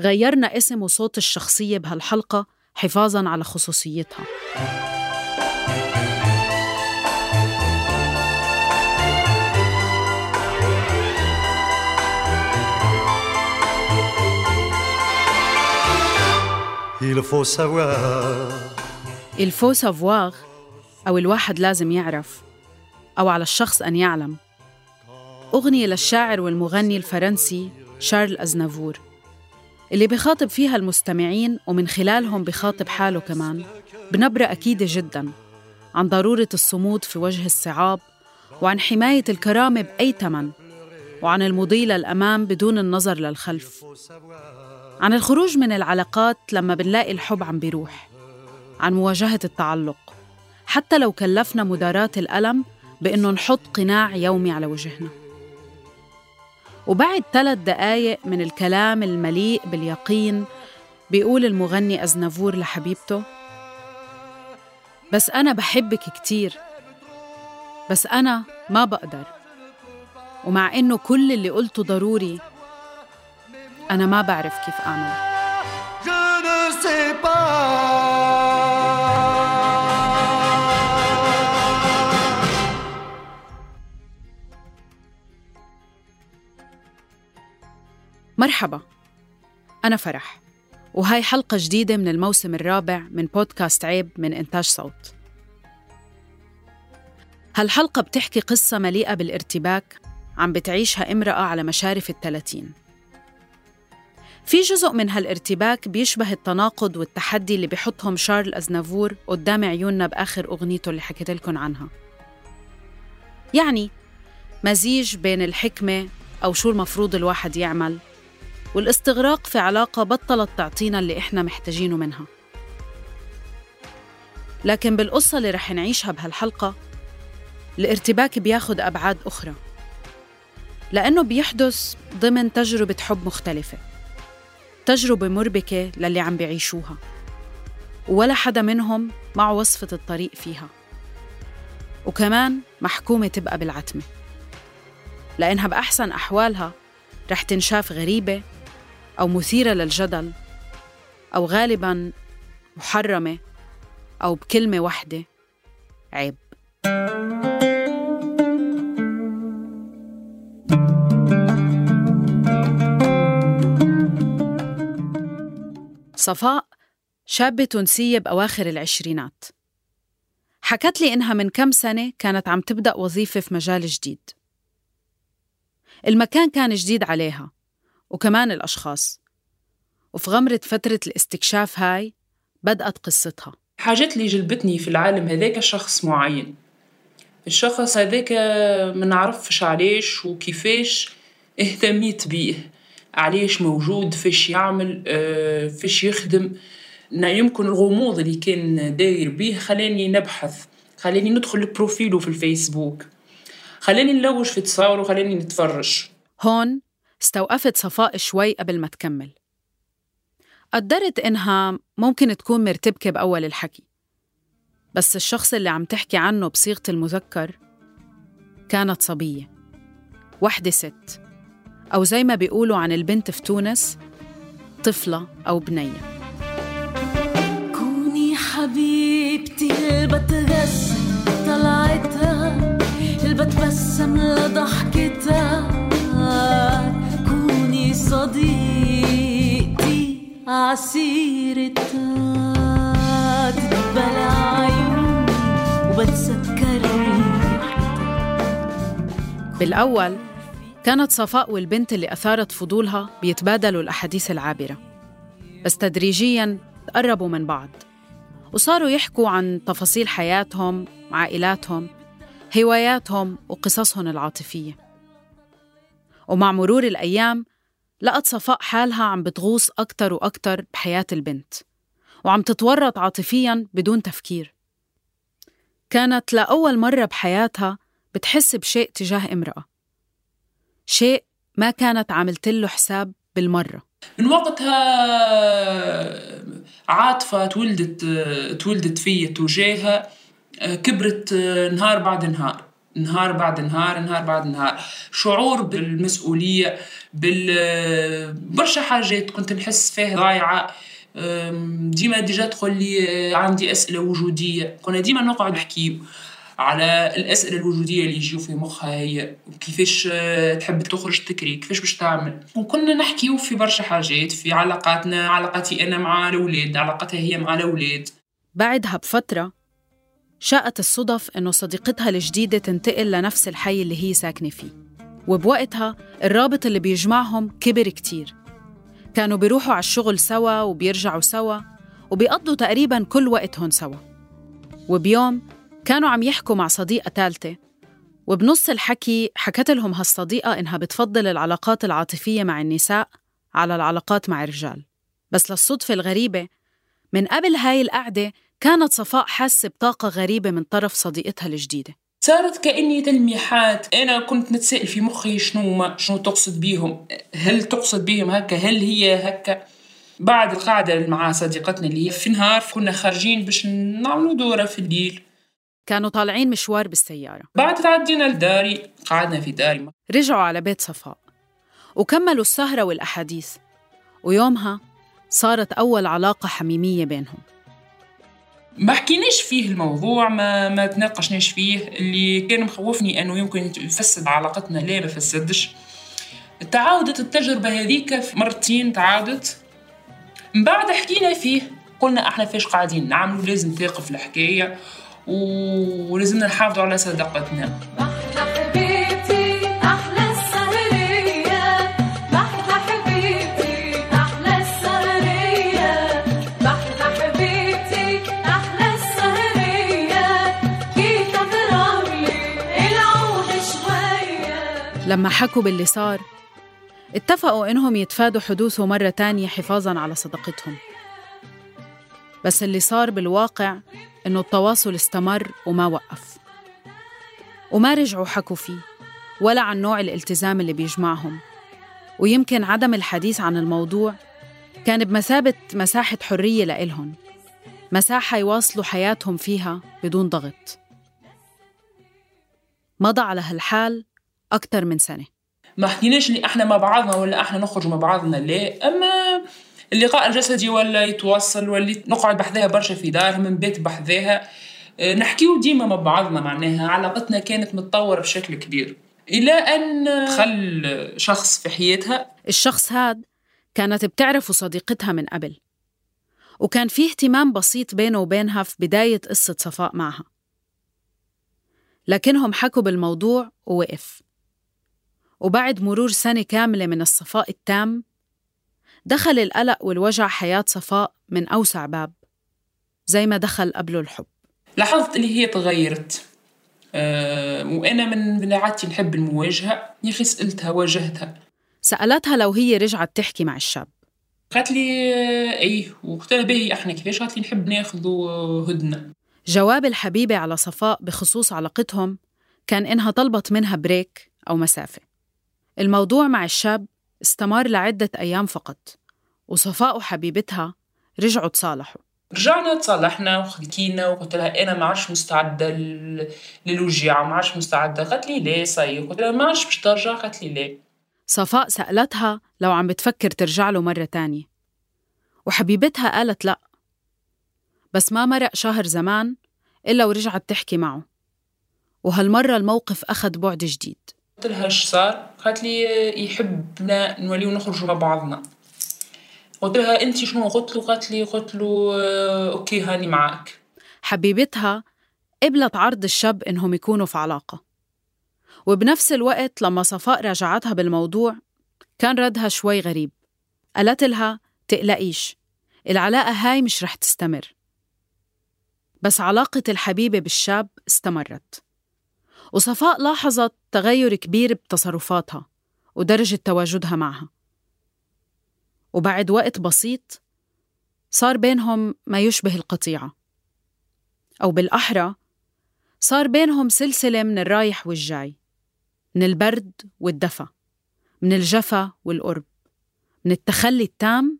غيرنا اسم وصوت الشخصية بهالحلقة حفاظاً على خصوصيتها. Il faut savoir. Il faut savoir أو الواحد لازم يعرف أو على الشخص أن يعلم. أغنية للشاعر والمغني الفرنسي شارل أزنافور. اللي بخاطب فيها المستمعين ومن خلالهم بخاطب حاله كمان بنبرة أكيدة جدا عن ضرورة الصمود في وجه الصعاب وعن حماية الكرامة بأي ثمن وعن المضي للأمام بدون النظر للخلف. عن الخروج من العلاقات لما بنلاقي الحب عم بيروح عن مواجهة التعلق. حتى لو كلفنا مداراة الألم بإنه نحط قناع يومي على وجهنا. وبعد ثلاث دقايق من الكلام المليء باليقين بيقول المغني أزنافور لحبيبته بس أنا بحبك كتير بس أنا ما بقدر ومع إنه كل اللي قلته ضروري أنا ما بعرف كيف أعمل. مرحبا. أنا فرح وهاي حلقة جديدة من الموسم الرابع من بودكاست عيب من إنتاج صوت. هالحلقة بتحكي قصة مليئة بالارتباك عم بتعيشها امرأة على مشارف الثلاثين. في جزء من هالارتباك بيشبه التناقض والتحدي اللي بيحطهم شارل أزنافور قدام عيوننا بآخر أغنيته اللي حكيت لكم عنها. يعني مزيج بين الحكمة أو شو المفروض الواحد يعمل والاستغراق في علاقة بطلت تعطينا اللي إحنا محتاجينه منها. لكن بالقصة اللي رح نعيشها بهالحلقة الارتباك بياخد أبعاد أخرى لأنه بيحدث ضمن تجربة حب مختلفة تجربة مربكة للي عم بيعيشوها ولا حدا منهم معه وصفة الطريق فيها. وكمان محكومة تبقى بالعتمة لأنها بأحسن أحوالها رح تنشاف غريبة أو مثيرة للجدل أو غالباً محرمة أو بكلمة واحدة عيب. صفاء شابة تونسية بأواخر العشرينات. حكت لي إنها من كم سنة كانت عم تبدأ وظيفة في مجال جديد. المكان كان جديد عليها. وكمان الأشخاص. وفي غمرة فترة الاستكشاف هاي بدأت قصتها. حاجات اللي جلبتني في العالم هذاك شخص معين. الشخص هذاك ما نعرفش علاش وكيفاش اهتميت بيه. علاش موجود فاش يعمل آه، فاش يخدم. نا يمكن الغموض اللي كان داير بيه خلاني نبحث خلاني ندخل لبروفيله في الفيسبوك. خلاني نلوج في تصاوره وخلاني نتفرج. هون استوقفت صفاء شوي قبل ما تكمل. قدرت إنها ممكن تكون مرتبكة بأول الحكي بس الشخص اللي عم تحكي عنه بصيغة المذكر كانت صبية وحدة ست أو زي ما بيقولوا عن البنت في تونس طفلة أو بنية. كوني حبيبتي اللي طلعتها اللي بتبسم لضحكتها. صديقتي عسيرتها تتبلع عيوني وبتسكرني بالأول كانت صفاء والبنت اللي أثارت فضولها بيتبادلوا الأحاديث العابرة. بس تدريجياً تقربوا من بعض. وصاروا يحكوا عن تفاصيل حياتهم عائلاتهم هواياتهم وقصصهم العاطفية. ومع مرور الأيام لقت صفاء حالها عم بتغوص أكتر وأكتر بحياة البنت وعم تتورط عاطفياً بدون تفكير. كانت لأول مرة بحياتها بتحس بشيء تجاه امرأة شيء ما كانت عملت له حساب بالمرة. من وقتها عاطفة تولدت تولدت في تجاهها كبرت نهار بعد نهار. نهار بعد نهار نهار بعد نهار. شعور بالمسؤولية بال برشا حاجات كنت نحس فيها ضايعة. ديما ديجا تقول لي آه، عندي أسئلة وجودية. كنا ديما نقعد نحكي على الأسئلة الوجودية اللي يجيو في مخها هي كيفاش آه، تحب تخرج تكري كيفاش باش تعمل. وكنا نحكيو في برشا حاجات في علاقاتنا علاقتي أنا مع الأولاد علاقتها هي مع الأولاد. بعدها بفترة شاءت الصدف إنه صديقتها الجديدة تنتقل لنفس الحي اللي هي ساكنة فيه. وبوقتها الرابط اللي بيجمعهم كبر كتير. كانوا بيروحوا على الشغل سوا وبيرجعوا سوا وبيقضوا تقريبا كل وقتهم سوا. وبيوم كانوا عم يحكوا مع صديقة تالتة وبنص الحكي حكت لهم هالصديقة إنها بتفضل العلاقات العاطفية مع النساء على العلاقات مع الرجال. بس للصدفة الغريبة من قبل هاي القعدة كانت صفاء حاسة بطاقة غريبة من طرف صديقتها الجديدة. صارت كأني تلميحات. أنا كنت نتسائل في مخي شنو ما شنو تقصد بيهم. هل تقصد بيهم هكا؟ هل هي هكا؟ بعد القعدة مع صديقتنا اللي هي في نهار كنا خارجين باش نعملوا دورة في الليل. كانوا طالعين مشوار بالسيارة. بعد تعدينا لداري. قعدنا في داري. رجعوا على بيت صفاء. وكملوا السهرة والأحاديث. ويومها صارت أول علاقة حميمية بينهم. ما حكيناش فيه الموضوع ما ما تناقشناش فيه. اللي كان مخوفني إنه يمكن يفسد علاقتنا لا ما فسدش. تعاودت التجربة هذيك مرتين تعاودت. من بعد حكينا فيه قلنا إحنا فيش قاعدين نعملوا لازم توقف الحكاية و- ولازمنا نحافظوا على صداقتنا. لما حكوا باللي صار اتفقوا إنهم يتفادوا حدوثه مرة تانية حفاظاً على صداقتهم. بس اللي صار بالواقع إنه التواصل استمر وما وقف. وما رجعوا حكوا فيه ولا عن نوع الالتزام اللي بيجمعهم. ويمكن عدم الحديث عن الموضوع كان بمثابة مساحة حرية لإلهم مساحة يواصلوا حياتهم فيها بدون ضغط. مضى على هالحال أكثر من سنة. ما حكيناش اللي إحنا مع بعضنا ولا إحنا نخرج مع بعضنا لا. أما اللقاء الجسدي ولا يتواصل ولا نقعد بحذاها برشا في دارهم نبات بحذاها آه، نحكيو ديما مع بعضنا معناها. علاقتنا كانت متطورة بشكل كبير. إلى أن دخل شخص في حياتها. الشخص هاد كانت بتعرفه صديقتها من قبل وكان في اهتمام بسيط بينه وبينها في بداية قصة صفاء معها. لكنهم حكوا بالموضوع ووقف. وبعد مرور سنة كاملة من الصفاء التام دخل القلق والوجع حياة صفاء من أوسع باب زي ما دخل قبله الحب. لاحظت اللي هي تغيرت. أه وأنا من من عادتي نحب المواجهة يا أخي سألتها واجهتها. سألتها لو هي رجعت تحكي مع الشاب. قالت لي آه، أيه وقلت لها باهي إحنا كيفاش قالت لي نحب ناخذوا آه، هدنة؟ جواب الحبيبة على صفاء بخصوص علاقتهم كان إنها طلبت منها بريك أو مسافة. الموضوع مع الشاب استمر لعدة أيام فقط وصفاء وحبيبتها رجعوا تصالحوا. رجعنا تصالحنا وحكينا وقلت لها أنا ما عادش مستعدة لل- للوجيعة ما عادش مستعدة قالت لي ليه صاي قلت لها ما عادش باش ترجع قالت لي ليه؟ صفاء سألتها لو عم بتفكر ترجع له مرة تانية. وحبيبتها قالت لأ بس ما مرق شهر زمان إلا ورجعت تحكي معه. وهالمرة الموقف أخذ بعد جديد. قلت لها إيش صار؟ قالت لي يحبنا نوليو نخرجوا مع بعضنا. قلت لها انت شنو قلت له قالت لي قلت له آه، okay هاني معك حبيبتها قبلت عرض الشاب إنهم يكونوا في علاقة. وبنفس الوقت لما صفاء راجعتها بالموضوع كان ردها شوي غريب. قالت لها تقلقيش العلاقة هاي مش رح تستمر. بس علاقة الحبيبة بالشاب استمرت. وصفاء لاحظت تغير كبير بتصرفاتها ودرجة تواجدها معها. وبعد وقت بسيط صار بينهم ما يشبه القطيعة. أو بالأحرى صار بينهم سلسلة من الرايح والجاي من البرد والدفى من الجفا والقرب من التخلي التام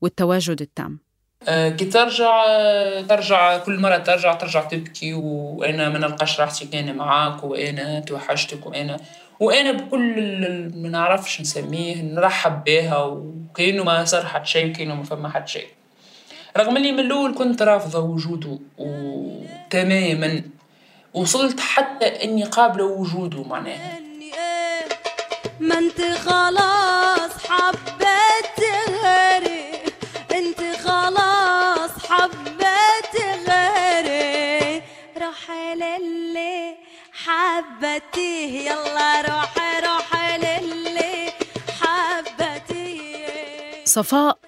والتواجد التام. كي ترجع آه، ترجع كل مرة ترجع ترجع تبكي وأنا ما نلقاش راحتي كان معاك وأنا توحشتك وأنا وأنا بكل ما نعرفش نسميه نرحب بها وكأنه ما صار حد شيء كأنه ما فما حد شيء. رغم إني من الأول كنت رافضة وجوده وتماما وصلت حتى إني قابلة وجوده معناها. إيه ما أنت خلاص حبيت حبتيه يلا روحي روحي للي حبتيه صفاء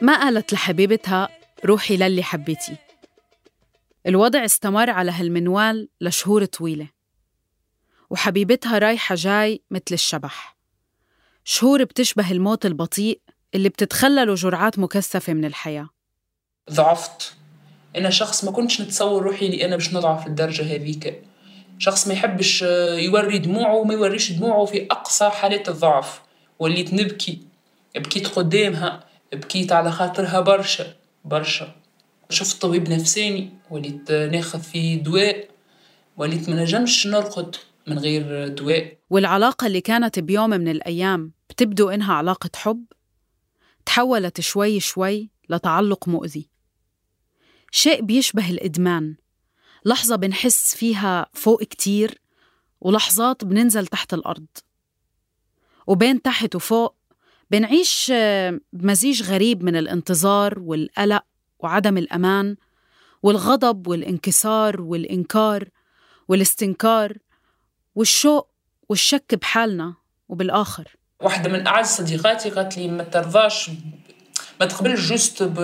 ما قالت لحبيبتها روحي للي حبيتي؟ الوضع استمر على هالمنوال لشهور طويلة. وحبيبتها رايحة جاي مثل الشبح. شهور بتشبه الموت البطيء اللي بتتخلله جرعات مكثفة من الحياة. ضعفت. أنا شخص ما كنتش نتصور روحي إني أنا باش نضعف للدرجه هذيك. شخص ما يحبش آه، يوري دموعه وما يوريش دموعه في أقصى حالات الضعف. وليت نبكي بكيت قدامها بكيت على خاطرها برشا برشا. شفت طبيب نفساني وليت آه، ناخذ فيه دواء. وليت ما نجمش نرقد من غير دواء. والعلاقة اللي كانت بيوم من الأيام بتبدو إنها علاقة حب؟ تحولت شوي شوي لتعلق مؤذي. شيء بيشبه الإدمان. لحظة بنحس فيها فوق كتير ولحظات بننزل تحت الأرض. وبين تحت وفوق بنعيش آه، بمزيج غريب من الانتظار والقلق وعدم الأمان والغضب والانكسار والإنكار والاستنكار والشوق والشك بحالنا وبالآخر. واحدة من أعز صديقاتي قالت لي ما ترضاش ما تقبلش جوست ب...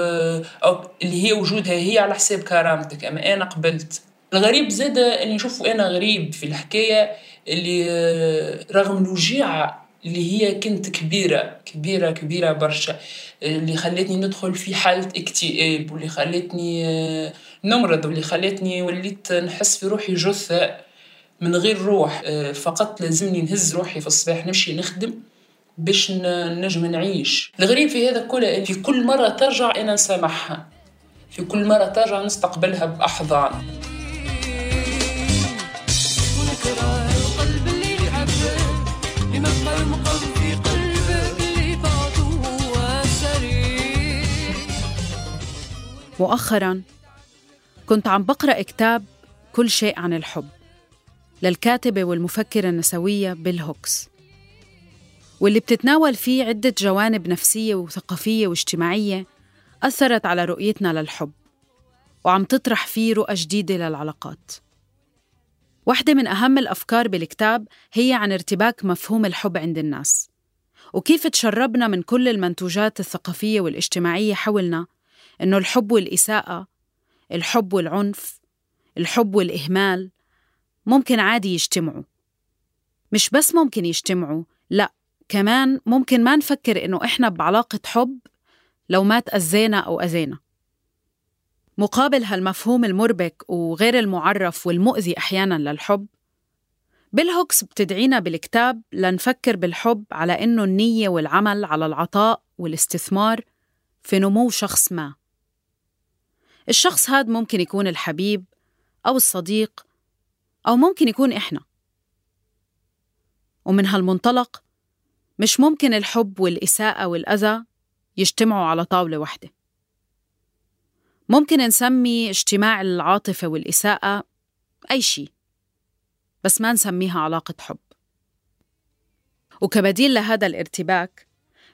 أو اللي هي وجودها هي على حساب كرامتك. أما أنا قبلت. الغريب زاد أني نشوف أنا غريب في الحكاية اللي رغم الوجيعة اللي هي كنت كبيرة كبيرة كبيرة برشا اللي خلتني ندخل في حالة اكتئاب واللي خلتني نمرض واللي خلتني وليت نحس في روحي جثة من غير روح. فقط لازمني نهز روحي في الصباح نمشي نخدم. باش نجم نعيش. الغريب في هذا كله في كل مرة ترجع أنا نسامحها. في كل مرة ترجع نستقبلها بأحضان. مؤخرا كنت عم بقرأ كتاب كل شيء عن الحب للكاتبة والمفكرة النسوية بيل هوكس. واللي بتتناول فيه عدة جوانب نفسية وثقافية واجتماعية أثرت على رؤيتنا للحب وعم تطرح فيه رؤى جديدة للعلاقات. واحدة من أهم الأفكار بالكتاب هي عن ارتباك مفهوم الحب عند الناس وكيف تشربنا من كل المنتوجات الثقافية والاجتماعية حولنا إنه الحب والإساءة الحب والعنف الحب والإهمال ممكن عادي يجتمعوا. مش بس ممكن يجتمعوا لأ كمان ممكن ما نفكر إنه إحنا بعلاقة حب لو ما تأذينا أو أذينا. مقابل هالمفهوم المربك وغير المعرف والمؤذي أحياناً للحب بيل هوكس بتدعينا بالكتاب لنفكر بالحب على إنه النية والعمل على العطاء والاستثمار في نمو شخص ما. الشخص هاد ممكن يكون الحبيب أو الصديق أو ممكن يكون إحنا. ومن هالمنطلق مش ممكن الحب والإساءة والأذى يجتمعوا على طاولة واحدة. ممكن نسمي اجتماع العاطفة والإساءة أي شيء بس ما نسميها علاقة حب. وكبديل لهذا الارتباك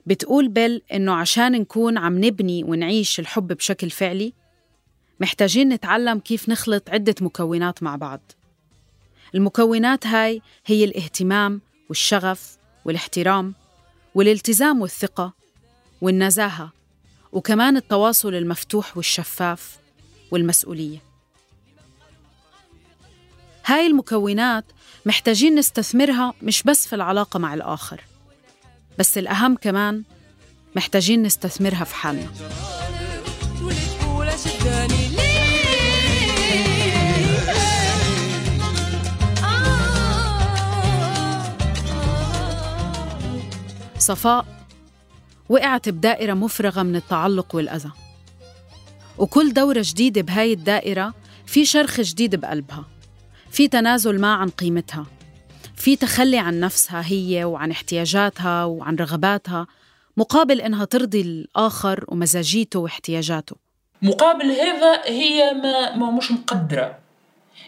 بتقول بيل إنه عشان نكون عم نبني ونعيش الحب بشكل فعلي محتاجين نتعلم كيف نخلط عدة مكونات مع بعض. المكونات هاي هي الاهتمام والشغف والاحترام والالتزام والثقة والنزاهة وكمان التواصل المفتوح والشفاف والمسؤولية. هاي المكونات محتاجين نستثمرها مش بس في العلاقة مع الآخر بس الأهم كمان محتاجين نستثمرها في حالنا. صفاء وقعت بدائرة مفرغة من التعلق والأذى. وكل دورة جديدة بهاي الدائرة في شرخ جديد بقلبها. في تنازل ما عن قيمتها. في تخلي عن نفسها هي وعن احتياجاتها وعن رغباتها مقابل إنها ترضي الآخر ومزاجيته واحتياجاته. مقابل هذا هي ما, ما مش مقدرة.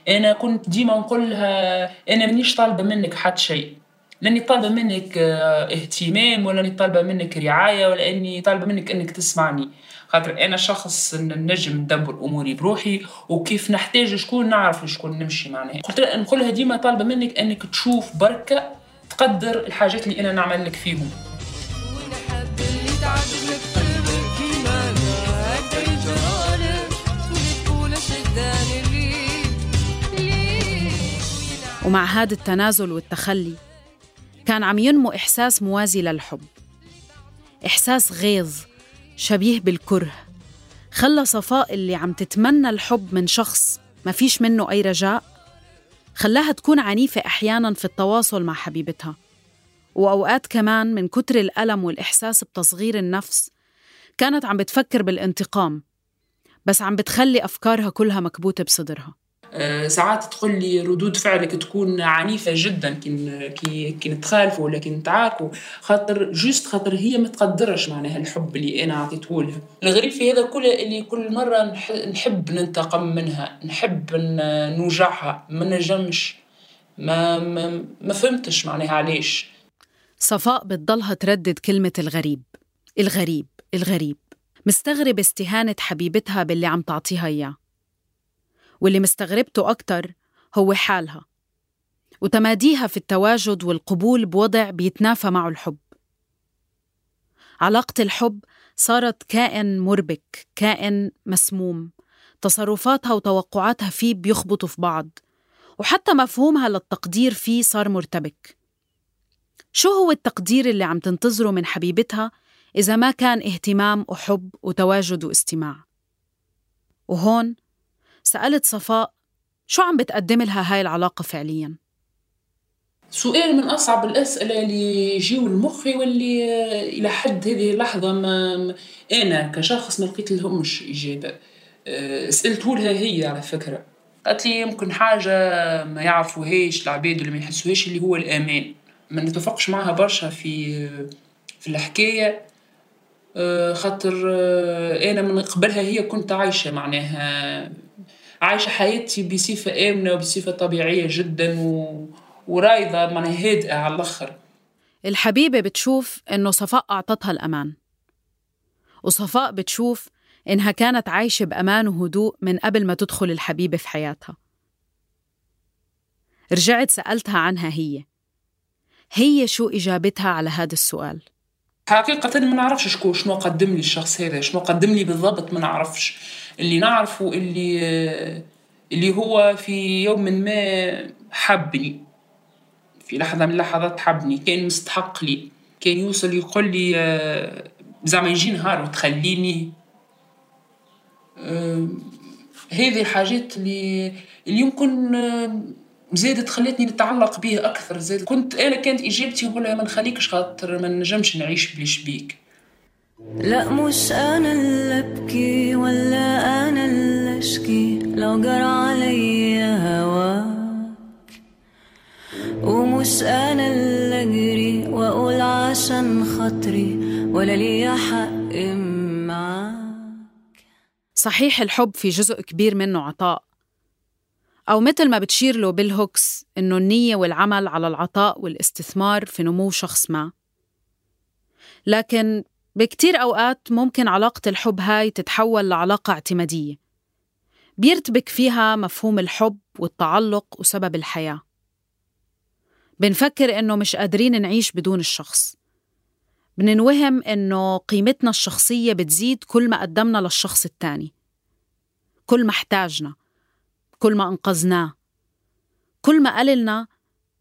أنا كنت ديما نقول لها أنا مانيش طالبة منك حد شيء. لأني طالبة منك آه، اهتمام ولا أني طالبة منك رعاية ولا أني طالبة منك أنك تسمعني. خاطر أنا شخص نجم ندبر أموري بروحي وكيف نحتاج شكون نعرف شكون نمشي معناها. قلت لها نقولها ديما طالبة منك أنك تشوف بركة تقدر الحاجات اللي أنا نعمل لك فيهم. ومع هذا التنازل والتخلي كان عم ينمو إحساس موازي للحب إحساس غيظ شبيه بالكره. خلى صفاء اللي عم تتمنى الحب من شخص ما فيش منه أي رجاء خلاها تكون عنيفة أحياناً في التواصل مع حبيبتها. وأوقات كمان من كتر الألم والإحساس بتصغير النفس كانت عم بتفكر بالانتقام بس عم بتخلي أفكارها كلها مكبوتة بصدرها. ساعات تقول لي ردود فعلك تكون عنيفة جدا كي كي نتخالفوا ولا كي نتعاركوا خاطر juste خاطر هي ما تقدرش معناها الحب اللي أنا عطيته لها. الغريب في هذا كله اللي كل مرة نح- نحب ننتقم منها نحب نوجعها ما نجمش ما ما, ما فهمتش معناها علاش. صفاء بتضلها تردد كلمة الغريب. الغريب الغريب. مستغرب استهانة حبيبتها باللي عم تعطيها إياه. واللي مستغربته أكتر هو حالها وتماديها في التواجد والقبول بوضع بيتنافى معه الحب. علاقة الحب صارت كائن مربك كائن مسموم تصرفاتها وتوقعاتها فيه بيخبطوا في بعض وحتى مفهومها للتقدير فيه صار مرتبك. شو هو التقدير اللي عم تنتظره من حبيبتها إذا ما كان اهتمام وحب وتواجد واستماع؟ وهون سألت صفاء شو عم بتقدم لها هاي العلاقة فعلياً؟ سؤال من أصعب الأسئلة اللي يجيو لمخي واللي إلى حد هذه اللحظة ما أنا كشخص ما لقيت لهمش إجابة. آه، سألته لها هي على فكرة. قالت لي يمكن حاجة ما يعرفوهاش العباد اللي ما يحسوهاش اللي هو الأمان. ما نتفقش معها برشا في في الحكاية. آه، خاطر آه، أنا من قبلها هي كنت عايشة معناها عايشة حياتي بصفة آمنة وبصفة طبيعية جدا و... ورايضة معناها هادئة على الآخر. الحبيبة بتشوف إنه صفاء أعطتها الأمان. وصفاء بتشوف إنها كانت عايشة بأمان وهدوء من قبل ما تدخل الحبيبة في حياتها. رجعت سألتها عنها هي. هي شو إجابتها على هذا السؤال؟ حقيقة ما نعرفش شكون شنو قدم لي الشخص هذا شنو قدم لي بالضبط ما نعرفش. اللي نعرفه اللي اللي هو في يوم ما حبني. في لحظة من اللحظات حبني. كان مستحق لي. كان يوصل يقول لي آه، زعما يجي نهار وتخليني آه، هذه الحاجات اللي اللي يمكن آه، زادت خلتني نتعلق به أكثر. زاد كنت أنا كانت إجابتي نقول ما نخليكش خاطر ما نجمش نعيش بليش بيك. لا مش أنا اللي أبكي ولا أنا اللي أشكي. لو جرى عليا هواك ومش أنا اللي أجري وأقول عشان خاطري ولا ليا حق معاك. صحيح الحب في جزء كبير منه عطاء. أو مثل ما بتشير له بيل هوكس إنه النية والعمل على العطاء والاستثمار في نمو شخص ما. لكن بكتير أوقات ممكن علاقة الحب هاي تتحول لعلاقة اعتمادية. بيرتبك فيها مفهوم الحب والتعلق وسبب الحياة. بنفكر إنه مش قادرين نعيش بدون الشخص. بننوهم إنه قيمتنا الشخصية بتزيد كل ما قدمنا للشخص التاني. كل ما احتاجنا كل ما أنقذناه. كل ما قاللنا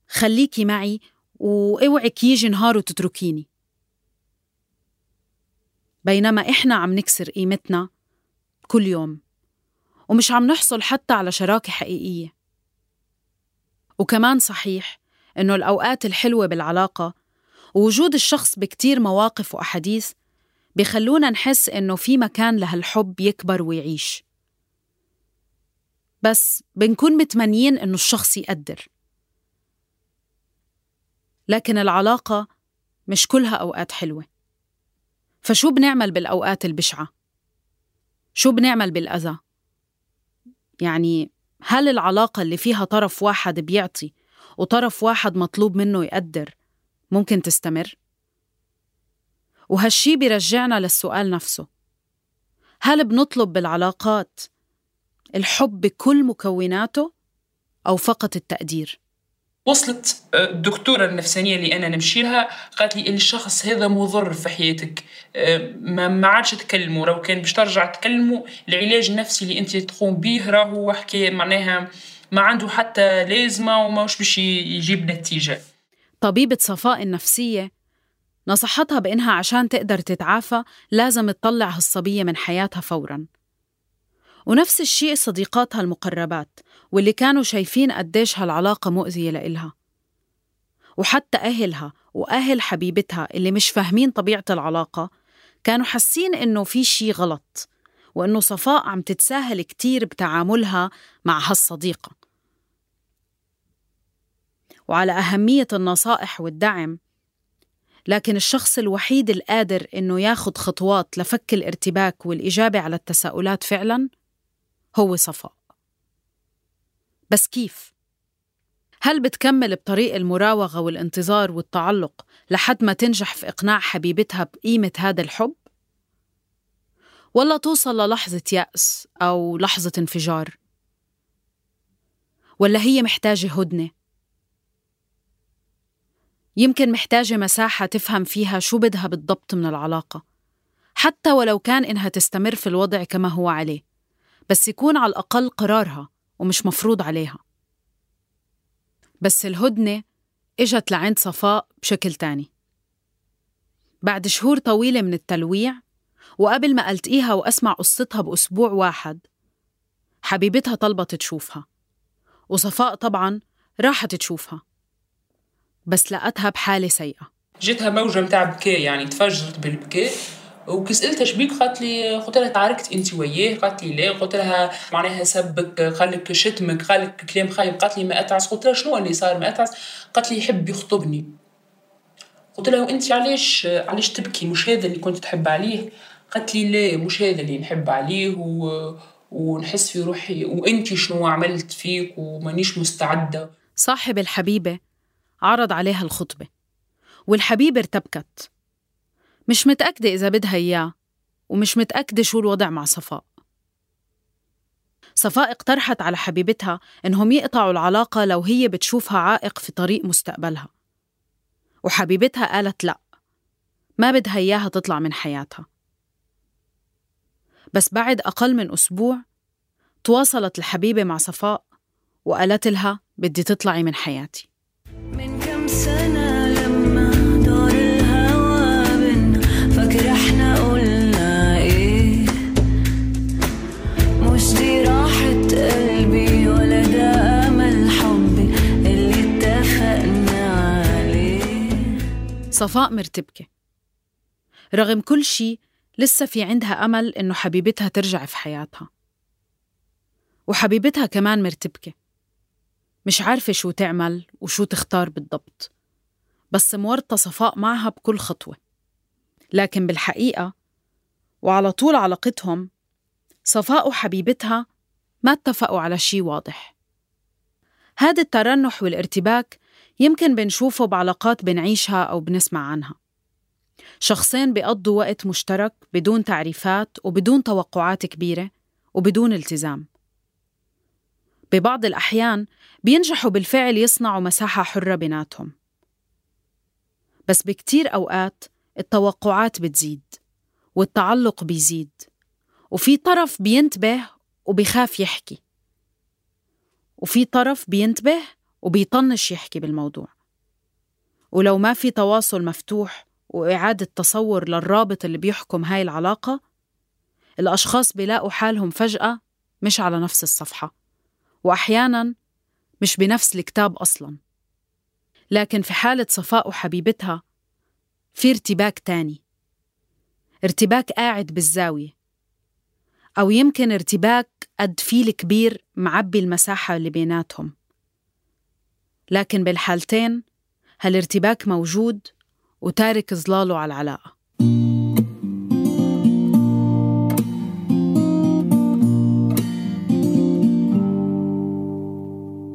خليكي معي وأوعك يجي نهار وتتركيني. بينما إحنا عم نكسر قيمتنا كل يوم ومش عم نحصل حتى على شراكة حقيقية. وكمان صحيح إنه الأوقات الحلوة بالعلاقة ووجود الشخص بكتير مواقف وأحاديث بيخلونا نحس إنه في مكان لهالحب يكبر ويعيش. بس بنكون متمنيين إنه الشخص يقدر. لكن العلاقة مش كلها أوقات حلوة. فشو بنعمل بالأوقات البشعة؟ شو بنعمل بالأذى؟ يعني هل العلاقة اللي فيها طرف واحد بيعطي وطرف واحد مطلوب منه يقدر ممكن تستمر؟ وهالشي بيرجعنا للسؤال نفسه هل بنطلب بالعلاقات الحب بكل مكوناته أو فقط التقدير؟ وصلت آه، الدكتورة النفسانية اللي أنا نمشي لها قالت لي الشخص هذا مضر في حياتك. آه، ما ما عادش تكلموا لو كان باش ترجع تكلموا العلاج النفسي اللي أنت تقوم به راهو حكاية معناها ما عنده حتى لازمة وماش باش يجيب نتيجة. طبيبة صفاء النفسية نصحتها بإنها عشان تقدر تتعافى لازم تطلع هالصبية من حياتها فوراً. ونفس الشيء صديقاتها المقربات واللي كانوا شايفين قديش هالعلاقة مؤذية لإلها. وحتى أهلها وأهل حبيبتها اللي مش فاهمين طبيعة العلاقة كانوا حاسين إنه في شي غلط وإنه صفاء عم تتساهل كتير بتعاملها مع هالصديقة. وعلى أهمية النصائح والدعم لكن الشخص الوحيد القادر إنه ياخد خطوات لفك الارتباك والإجابة على التساؤلات فعلاً هو صفاء بس كيف؟ هل بتكمل بطريق المراوغة والانتظار والتعلق لحد ما تنجح في إقناع حبيبتها بقيمة هذا الحب؟ ولا توصل للحظة يأس أو لحظة انفجار؟ ولا هي محتاجة هدنة؟ يمكن محتاجة مساحة تفهم فيها شو بدها بالضبط من العلاقة حتى ولو كان إنها تستمر في الوضع كما هو عليه بس يكون على الأقل قرارها ومش مفروض عليها. بس الهدنة إجت لعند صفاء بشكل تاني. بعد شهور طويلة من التلويع وقبل ما ألتقيها وأسمع قصتها بأسبوع واحد حبيبتها طلبت تشوفها وصفاء طبعا راحت تشوفها بس لقتها بحالة سيئة. جتها موجة متاع بكاء يعني تفجرت بالبكاء. وكسألتها شبيك قالت لي قلت لها تعاركت أنت وياه. قالت لي لا. قلت لها معناها سبك قال لك شتمك قال لك كلام خايب. قالت لي ما أتعس. قلت لها شنو اللي صار؟ ما أتعس. قالت لي يحب يخطبني. قلت لها وأنت علاش علاش تبكي؟ مش هذا اللي كنت تحب عليه. قالت لي لا مش هذا اللي نحب عليه و... ونحس في روحي وأنت شنو عملت فيك ومانيش مستعدة. صاحب الحبيبة عرض عليها الخطبة والحبيبة ارتبكت. مش متأكدة إذا بدها إياه ومش متأكدة شو الوضع مع صفاء. صفاء اقترحت على حبيبتها إنهم يقطعوا العلاقة لو هي بتشوفها عائق في طريق مستقبلها. وحبيبتها قالت لأ ما بدها إياها تطلع من حياتها. بس بعد أقل من أسبوع تواصلت الحبيبة مع صفاء وقالت لها بدي تطلعي من حياتي. من كم سنة صفاء مرتبكة. رغم كل شي لسه في عندها أمل إنه حبيبتها ترجع في حياتها. وحبيبتها كمان مرتبكة. مش عارفة شو تعمل وشو تختار بالضبط. بس مورطة صفاء معها بكل خطوة. لكن بالحقيقة وعلى طول علاقتهم صفاء وحبيبتها ما اتفقوا على شي واضح. هذا الترنح والارتباك يمكن بنشوفه بعلاقات بنعيشها أو بنسمع عنها. شخصين بيقضوا وقت مشترك بدون تعريفات وبدون توقعات كبيرة وبدون التزام. ببعض الأحيان بينجحوا بالفعل يصنعوا مساحة حرة بيناتهم. بس بكتير أوقات التوقعات بتزيد والتعلق بيزيد وفي طرف بينتبه وبيخاف يحكي. وفي طرف بينتبه وبيطنش يحكي بالموضوع. ولو ما في تواصل مفتوح وإعادة تصور للرابط اللي بيحكم هاي العلاقة الأشخاص بيلاقوا حالهم فجأة مش على نفس الصفحة وأحياناً مش بنفس الكتاب أصلاً. لكن في حالة صفاء وحبيبتها في ارتباك تاني ارتباك قاعد بالزاوية أو يمكن ارتباك قد فيل كبير معبي المساحة اللي بيناتهم. لكن بالحالتين هالارتباك موجود وتارك ظلاله على العلاقة.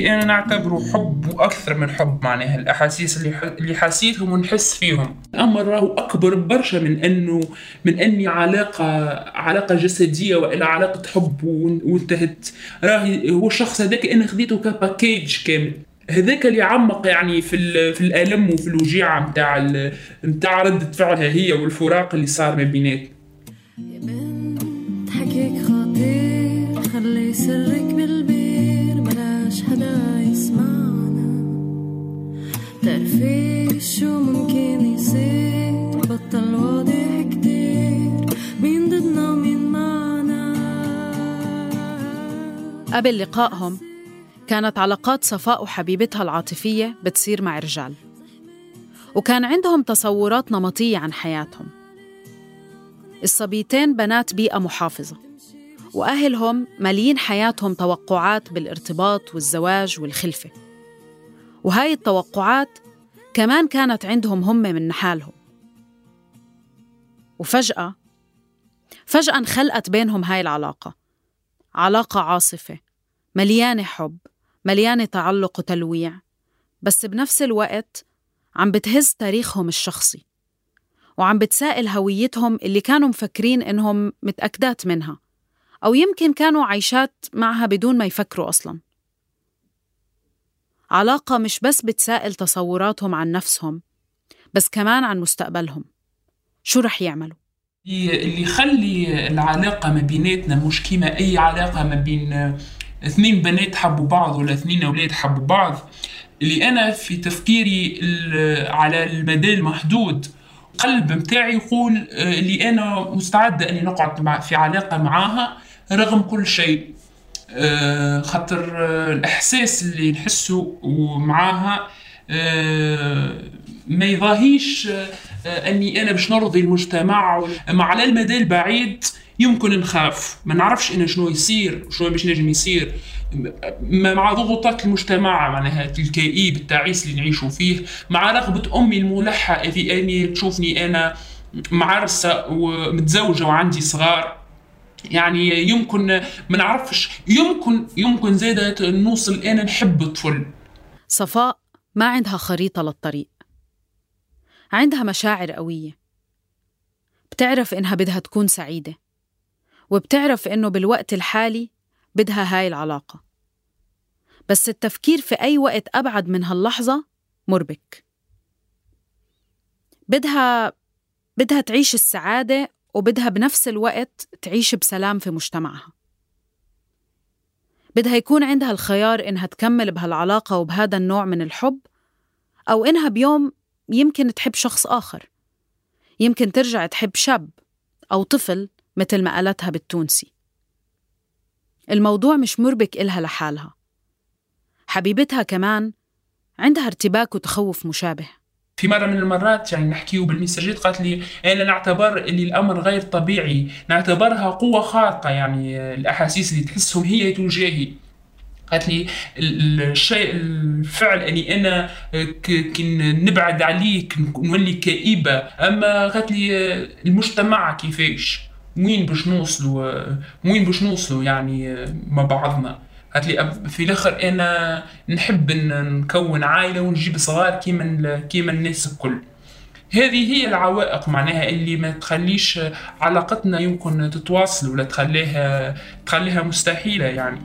أنا نعتبره حب وأكثر من حب معناها الأحاسيس اللي. اللي حاسيتهم ونحس فيهم. أما راهو أكبر برشا من إنه من إني علاقة علاقة جسدية والا علاقة حب وانتهت. راهي هو الشخص هذاك أنا خذيته كباكيج كامل. هذاك اللي عمق يعني في ال- في الألم وفي الوجيعة نتاع نتاع ردة فعلها هي والفراق اللي صار ما بيناتنا يا بنت حكيك خطير خلي سرك بالبير بلاش حدا يسمعنا. تعرفي شو ممكن يصير بطل واضح كتير. مين ضدنا ومين معنا؟ قبل لقائهم. كانت علاقات صفاء وحبيبتها العاطفية بتصير مع رجال. وكان عندهم تصورات نمطية عن حياتهم. الصبيتين بنات بيئة محافظة. وأهلهم مالين حياتهم توقعات بالارتباط والزواج والخلفة. وهاي التوقعات كمان كانت عندهم هم من حالهم. وفجأة فجأة انخلقت بينهم هاي العلاقة. علاقة عاصفة مليانة حب. مليانة تعلق وتلويع بس بنفس الوقت عم بتهز تاريخهم الشخصي وعم بتسائل هويتهم اللي كانوا مفكرين إنهم متأكدات منها أو يمكن كانوا عايشات معها بدون ما يفكروا أصلاً علاقة مش بس بتسائل تصوراتهم عن نفسهم بس كمان عن مستقبلهم شو رح يعملوا؟ اللي يخلي العلاقة ما بيناتنا مش كيما أي علاقة ما بين اثنين بنات حبوا بعض ولا اثنين أولاد حبوا بعض اللي أنا في تفكيري على المدى المحدود القلب متاعي يقول آه، اللي أنا مستعدة أني نقعد مع في علاقة معاها رغم كل شيء. آه، خاطر آه، الإحساس اللي نحسه معاها ما يضاهيش أني أنا باش نرضي المجتمع أما على المدى البعيد يمكن نخاف. ما نعرفش أنا شنو يصير شنو باش نجم يصير. مع ضغوطات المجتمع معناها الكئيب التعيس اللي نعيشوا فيه مع رغبة أمي الملحة في أني تشوفني أنا معرسة ومتزوجة وعندي صغار. يعني يمكن ما نعرفش يمكن يمكن زادة نوصل أنا نحب الطفل. صفاء ما عندها خريطة للطريق. عندها مشاعر قوية. بتعرف إنها بدها تكون سعيدة. وبتعرف إنه بالوقت الحالي بدها هاي العلاقة. بس التفكير في أي وقت أبعد من هاللحظة مربك. بدها بدها تعيش السعادة وبدها بنفس الوقت تعيش بسلام في مجتمعها. بدها يكون عندها الخيار إنها تكمل بهالعلاقة وبهذا النوع من الحب أو إنها بيوم يمكن تحب شخص آخر. يمكن ترجع تحب شاب أو طفل مثل ما قالتها بالتونسي. الموضوع مش مربك إلها لحالها. حبيبتها كمان عندها ارتباك وتخوف مشابه. في مرة من المرات يعني نحكيه بالمساجات قالت لي أنا نعتبر اللي الأمر غير طبيعي نعتبرها قوة خارقة يعني الأحاسيس اللي تحسهم هي تجاهي. قالت لي ال- ال- الشيء الفعل اني أنا ك- كي نبعد عليك نولي كئيبة أما قالت لي المجتمع كيفاش؟ وين باش نوصلوا آه، وين باش نوصلوا يعني آه، مع بعضنا؟ قالت لي في الآخر أنا نحب نكون عائلة ونجيب صغار كيما كيما الناس الكل. هذه هي العوائق معناها اللي ما تخليش علاقتنا يمكن تتواصل ولا تخليها تخليها مستحيلة يعني.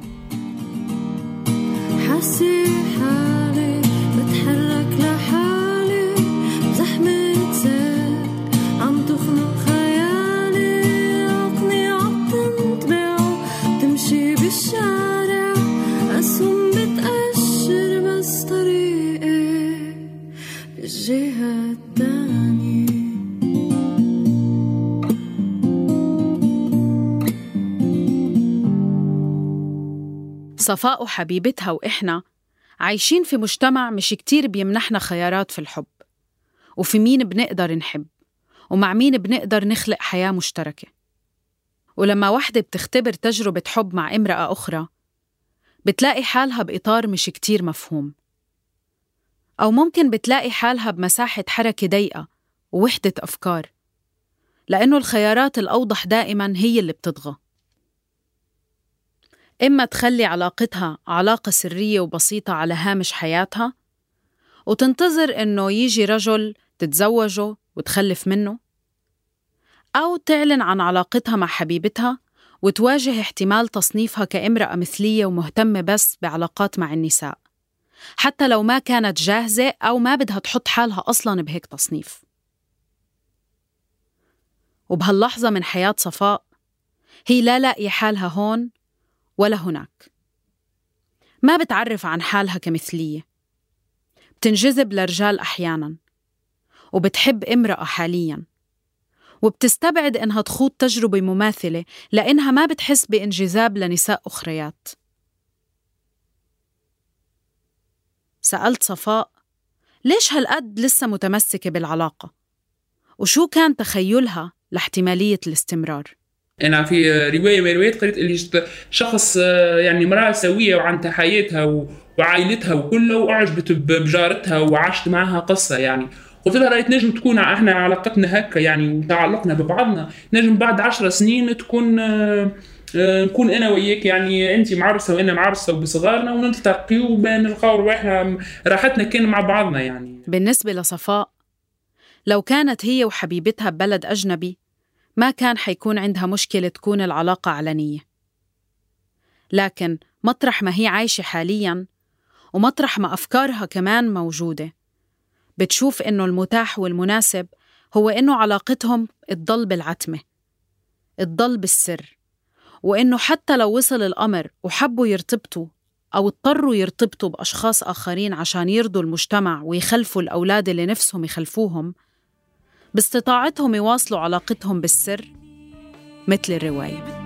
حاسة حالي التانية. صفاء وحبيبتها وإحنا عايشين في مجتمع مش كتير بيمنحنا خيارات في الحب. وفي مين بنقدر نحب؟ ومع مين بنقدر نخلق حياة مشتركة؟ ولما وحدة بتختبر تجربة حب مع امرأة أخرى بتلاقي حالها بإطار مش كتير مفهوم. أو ممكن بتلاقي حالها بمساحة حركة ضيقة ووحدة أفكار لأنه الخيارات الأوضح دائما هي اللي بتطغى. إما تخلي علاقتها علاقة سرية وبسيطة على هامش حياتها وتنتظر إنه يجي رجل تتزوجه وتخلف منه أو تعلن عن علاقتها مع حبيبتها وتواجه احتمال تصنيفها كامرأة مثلية ومهتمة بس بعلاقات مع النساء. حتى لو ما كانت جاهزة أو ما بدها تحط حالها أصلاً بهيك تصنيف. وبهاللحظة من حياة صفاء هي لا لاقية حالها هون ولا هناك. ما بتعرف عن حالها كمثلية. بتنجذب لرجال أحياناً وبتحب امرأة حالياً. وبتستبعد إنها تخوض تجربة مماثلة لأنها ما بتحس بانجذاب لنساء أخريات. سألت صفاء ليش هالقد لسه متمسكة بالعلاقة؟ وشو كان تخيلها لاحتمالية الاستمرار؟ أنا في رواية من الروايات قريت اللي شخص آه، يعني امرأة سوية وعندها حياتها وعائلتها وكله واعجبت ب- بجارتها وعاشت معها قصة يعني قلت لها رأيت نجم تكون إحنا علاقتنا هكا يعني وتعلقنا ببعضنا نجم بعد عشر سنين تكون آه، نكون أنا وياك يعني أنت معرسة وأنا معرسة وبصغارنا ونلتقي ونلقاو رواحنا راحتنا كان مع بعضنا يعني. بالنسبة لصفاء لو كانت هي وحبيبتها ببلد أجنبي ما كان حيكون عندها مشكلة تكون العلاقة علنية. لكن مطرح ما هي عايشة حالياً ومطرح ما أفكارها كمان موجودة بتشوف إنه المتاح والمناسب هو إنه علاقتهم تضل بالعتمة تضل بالسر. وإنه حتى لو وصل الأمر وحبوا يرتبطوا أو اضطروا يرتبطوا بأشخاص آخرين عشان يرضوا المجتمع ويخلفوا الأولاد اللي نفسهم يخلفوهم باستطاعتهم يواصلوا علاقتهم بالسر مثل الرواية.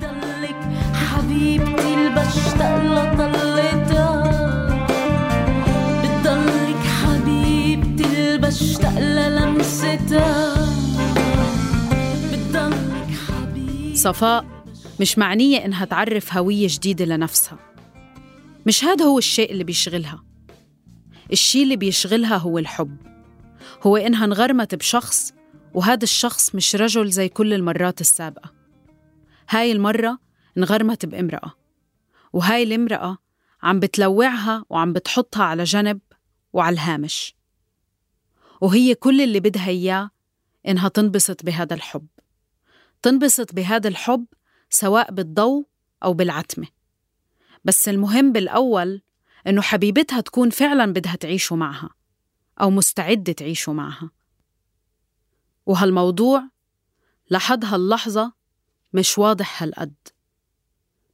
حبيبتي البشتاق لطلتها بتضلك حبيبتي للمستها بتضلك حبيبتي. صفاء مش معنية إنها تعرف هوية جديدة لنفسها. مش هذا هو الشيء اللي بيشغلها. الشيء اللي بيشغلها هو الحب. هو إنها انغرمت بشخص وهذا الشخص مش رجل زي كل المرات السابقة. هاي المرة انغرمت بامرأة وهاي الامرأة عم بتلوعها وعم بتحطها على جنب وعلى الهامش. وهي كل اللي بدها إياه إنها تنبسط بهذا الحب. تنبسط بهذا الحب سواء بالضوء أو بالعتمة بس المهم بالأول إنه حبيبتها تكون فعلا بدها تعيشوا معها أو مستعدة تعيشوا معها. وهالموضوع لحد هاللحظة مش واضح هالقد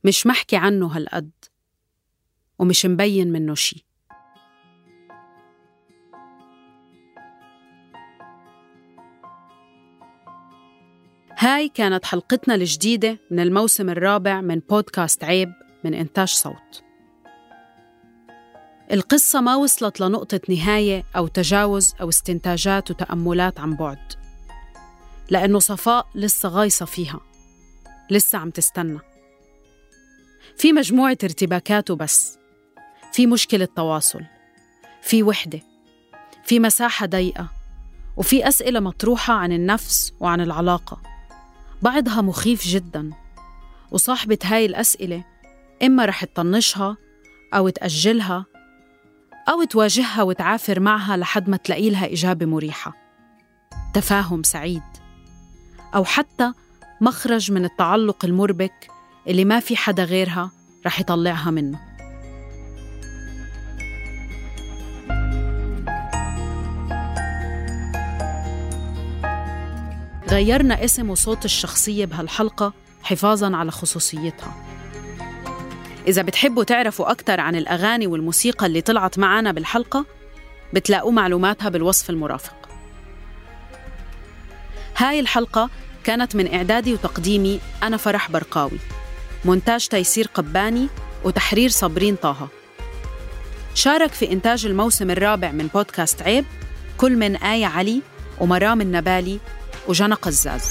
مش محكي عنه هالقد ومش مبين منه شي. هاي كانت حلقتنا الجديدة من الموسم الرابع من بودكاست عيب من إنتاج صوت. القصة ما وصلت لنقطة نهاية أو تجاوز أو استنتاجات وتأملات عن بعد لأنه صفاء لسه غايصة فيها لسه عم تستنى. في مجموعة ارتباكات وبس في مشكلة تواصل في وحدة في مساحة ضيقة وفي أسئلة مطروحة عن النفس وعن العلاقة. بعضها مخيف جدا. وصاحبة هاي الأسئلة إما رح تطنشها أو تأجلها أو تواجهها وتعافر معها لحد ما تلاقي لها إجابة مريحة. تفاهم سعيد. أو حتى مخرج من التعلق المربك اللي ما في حدا غيرها رح يطلعها منه. غيرنا اسم وصوت الشخصية بهالحلقة حفاظاً على خصوصيتها. إذا بتحبوا تعرفوا أكثر عن الأغاني والموسيقى اللي طلعت معنا بالحلقة بتلاقوا معلوماتها بالوصف المرافق. هاي الحلقة كانت من إعدادي وتقديمي أنا فرح برقاوي. مونتاج تيسير قباني وتحرير صابرين طه. شارك في إنتاج الموسم الرابع من بودكاست عيب كل من آية علي ومرام النبالي وجنى قزاز.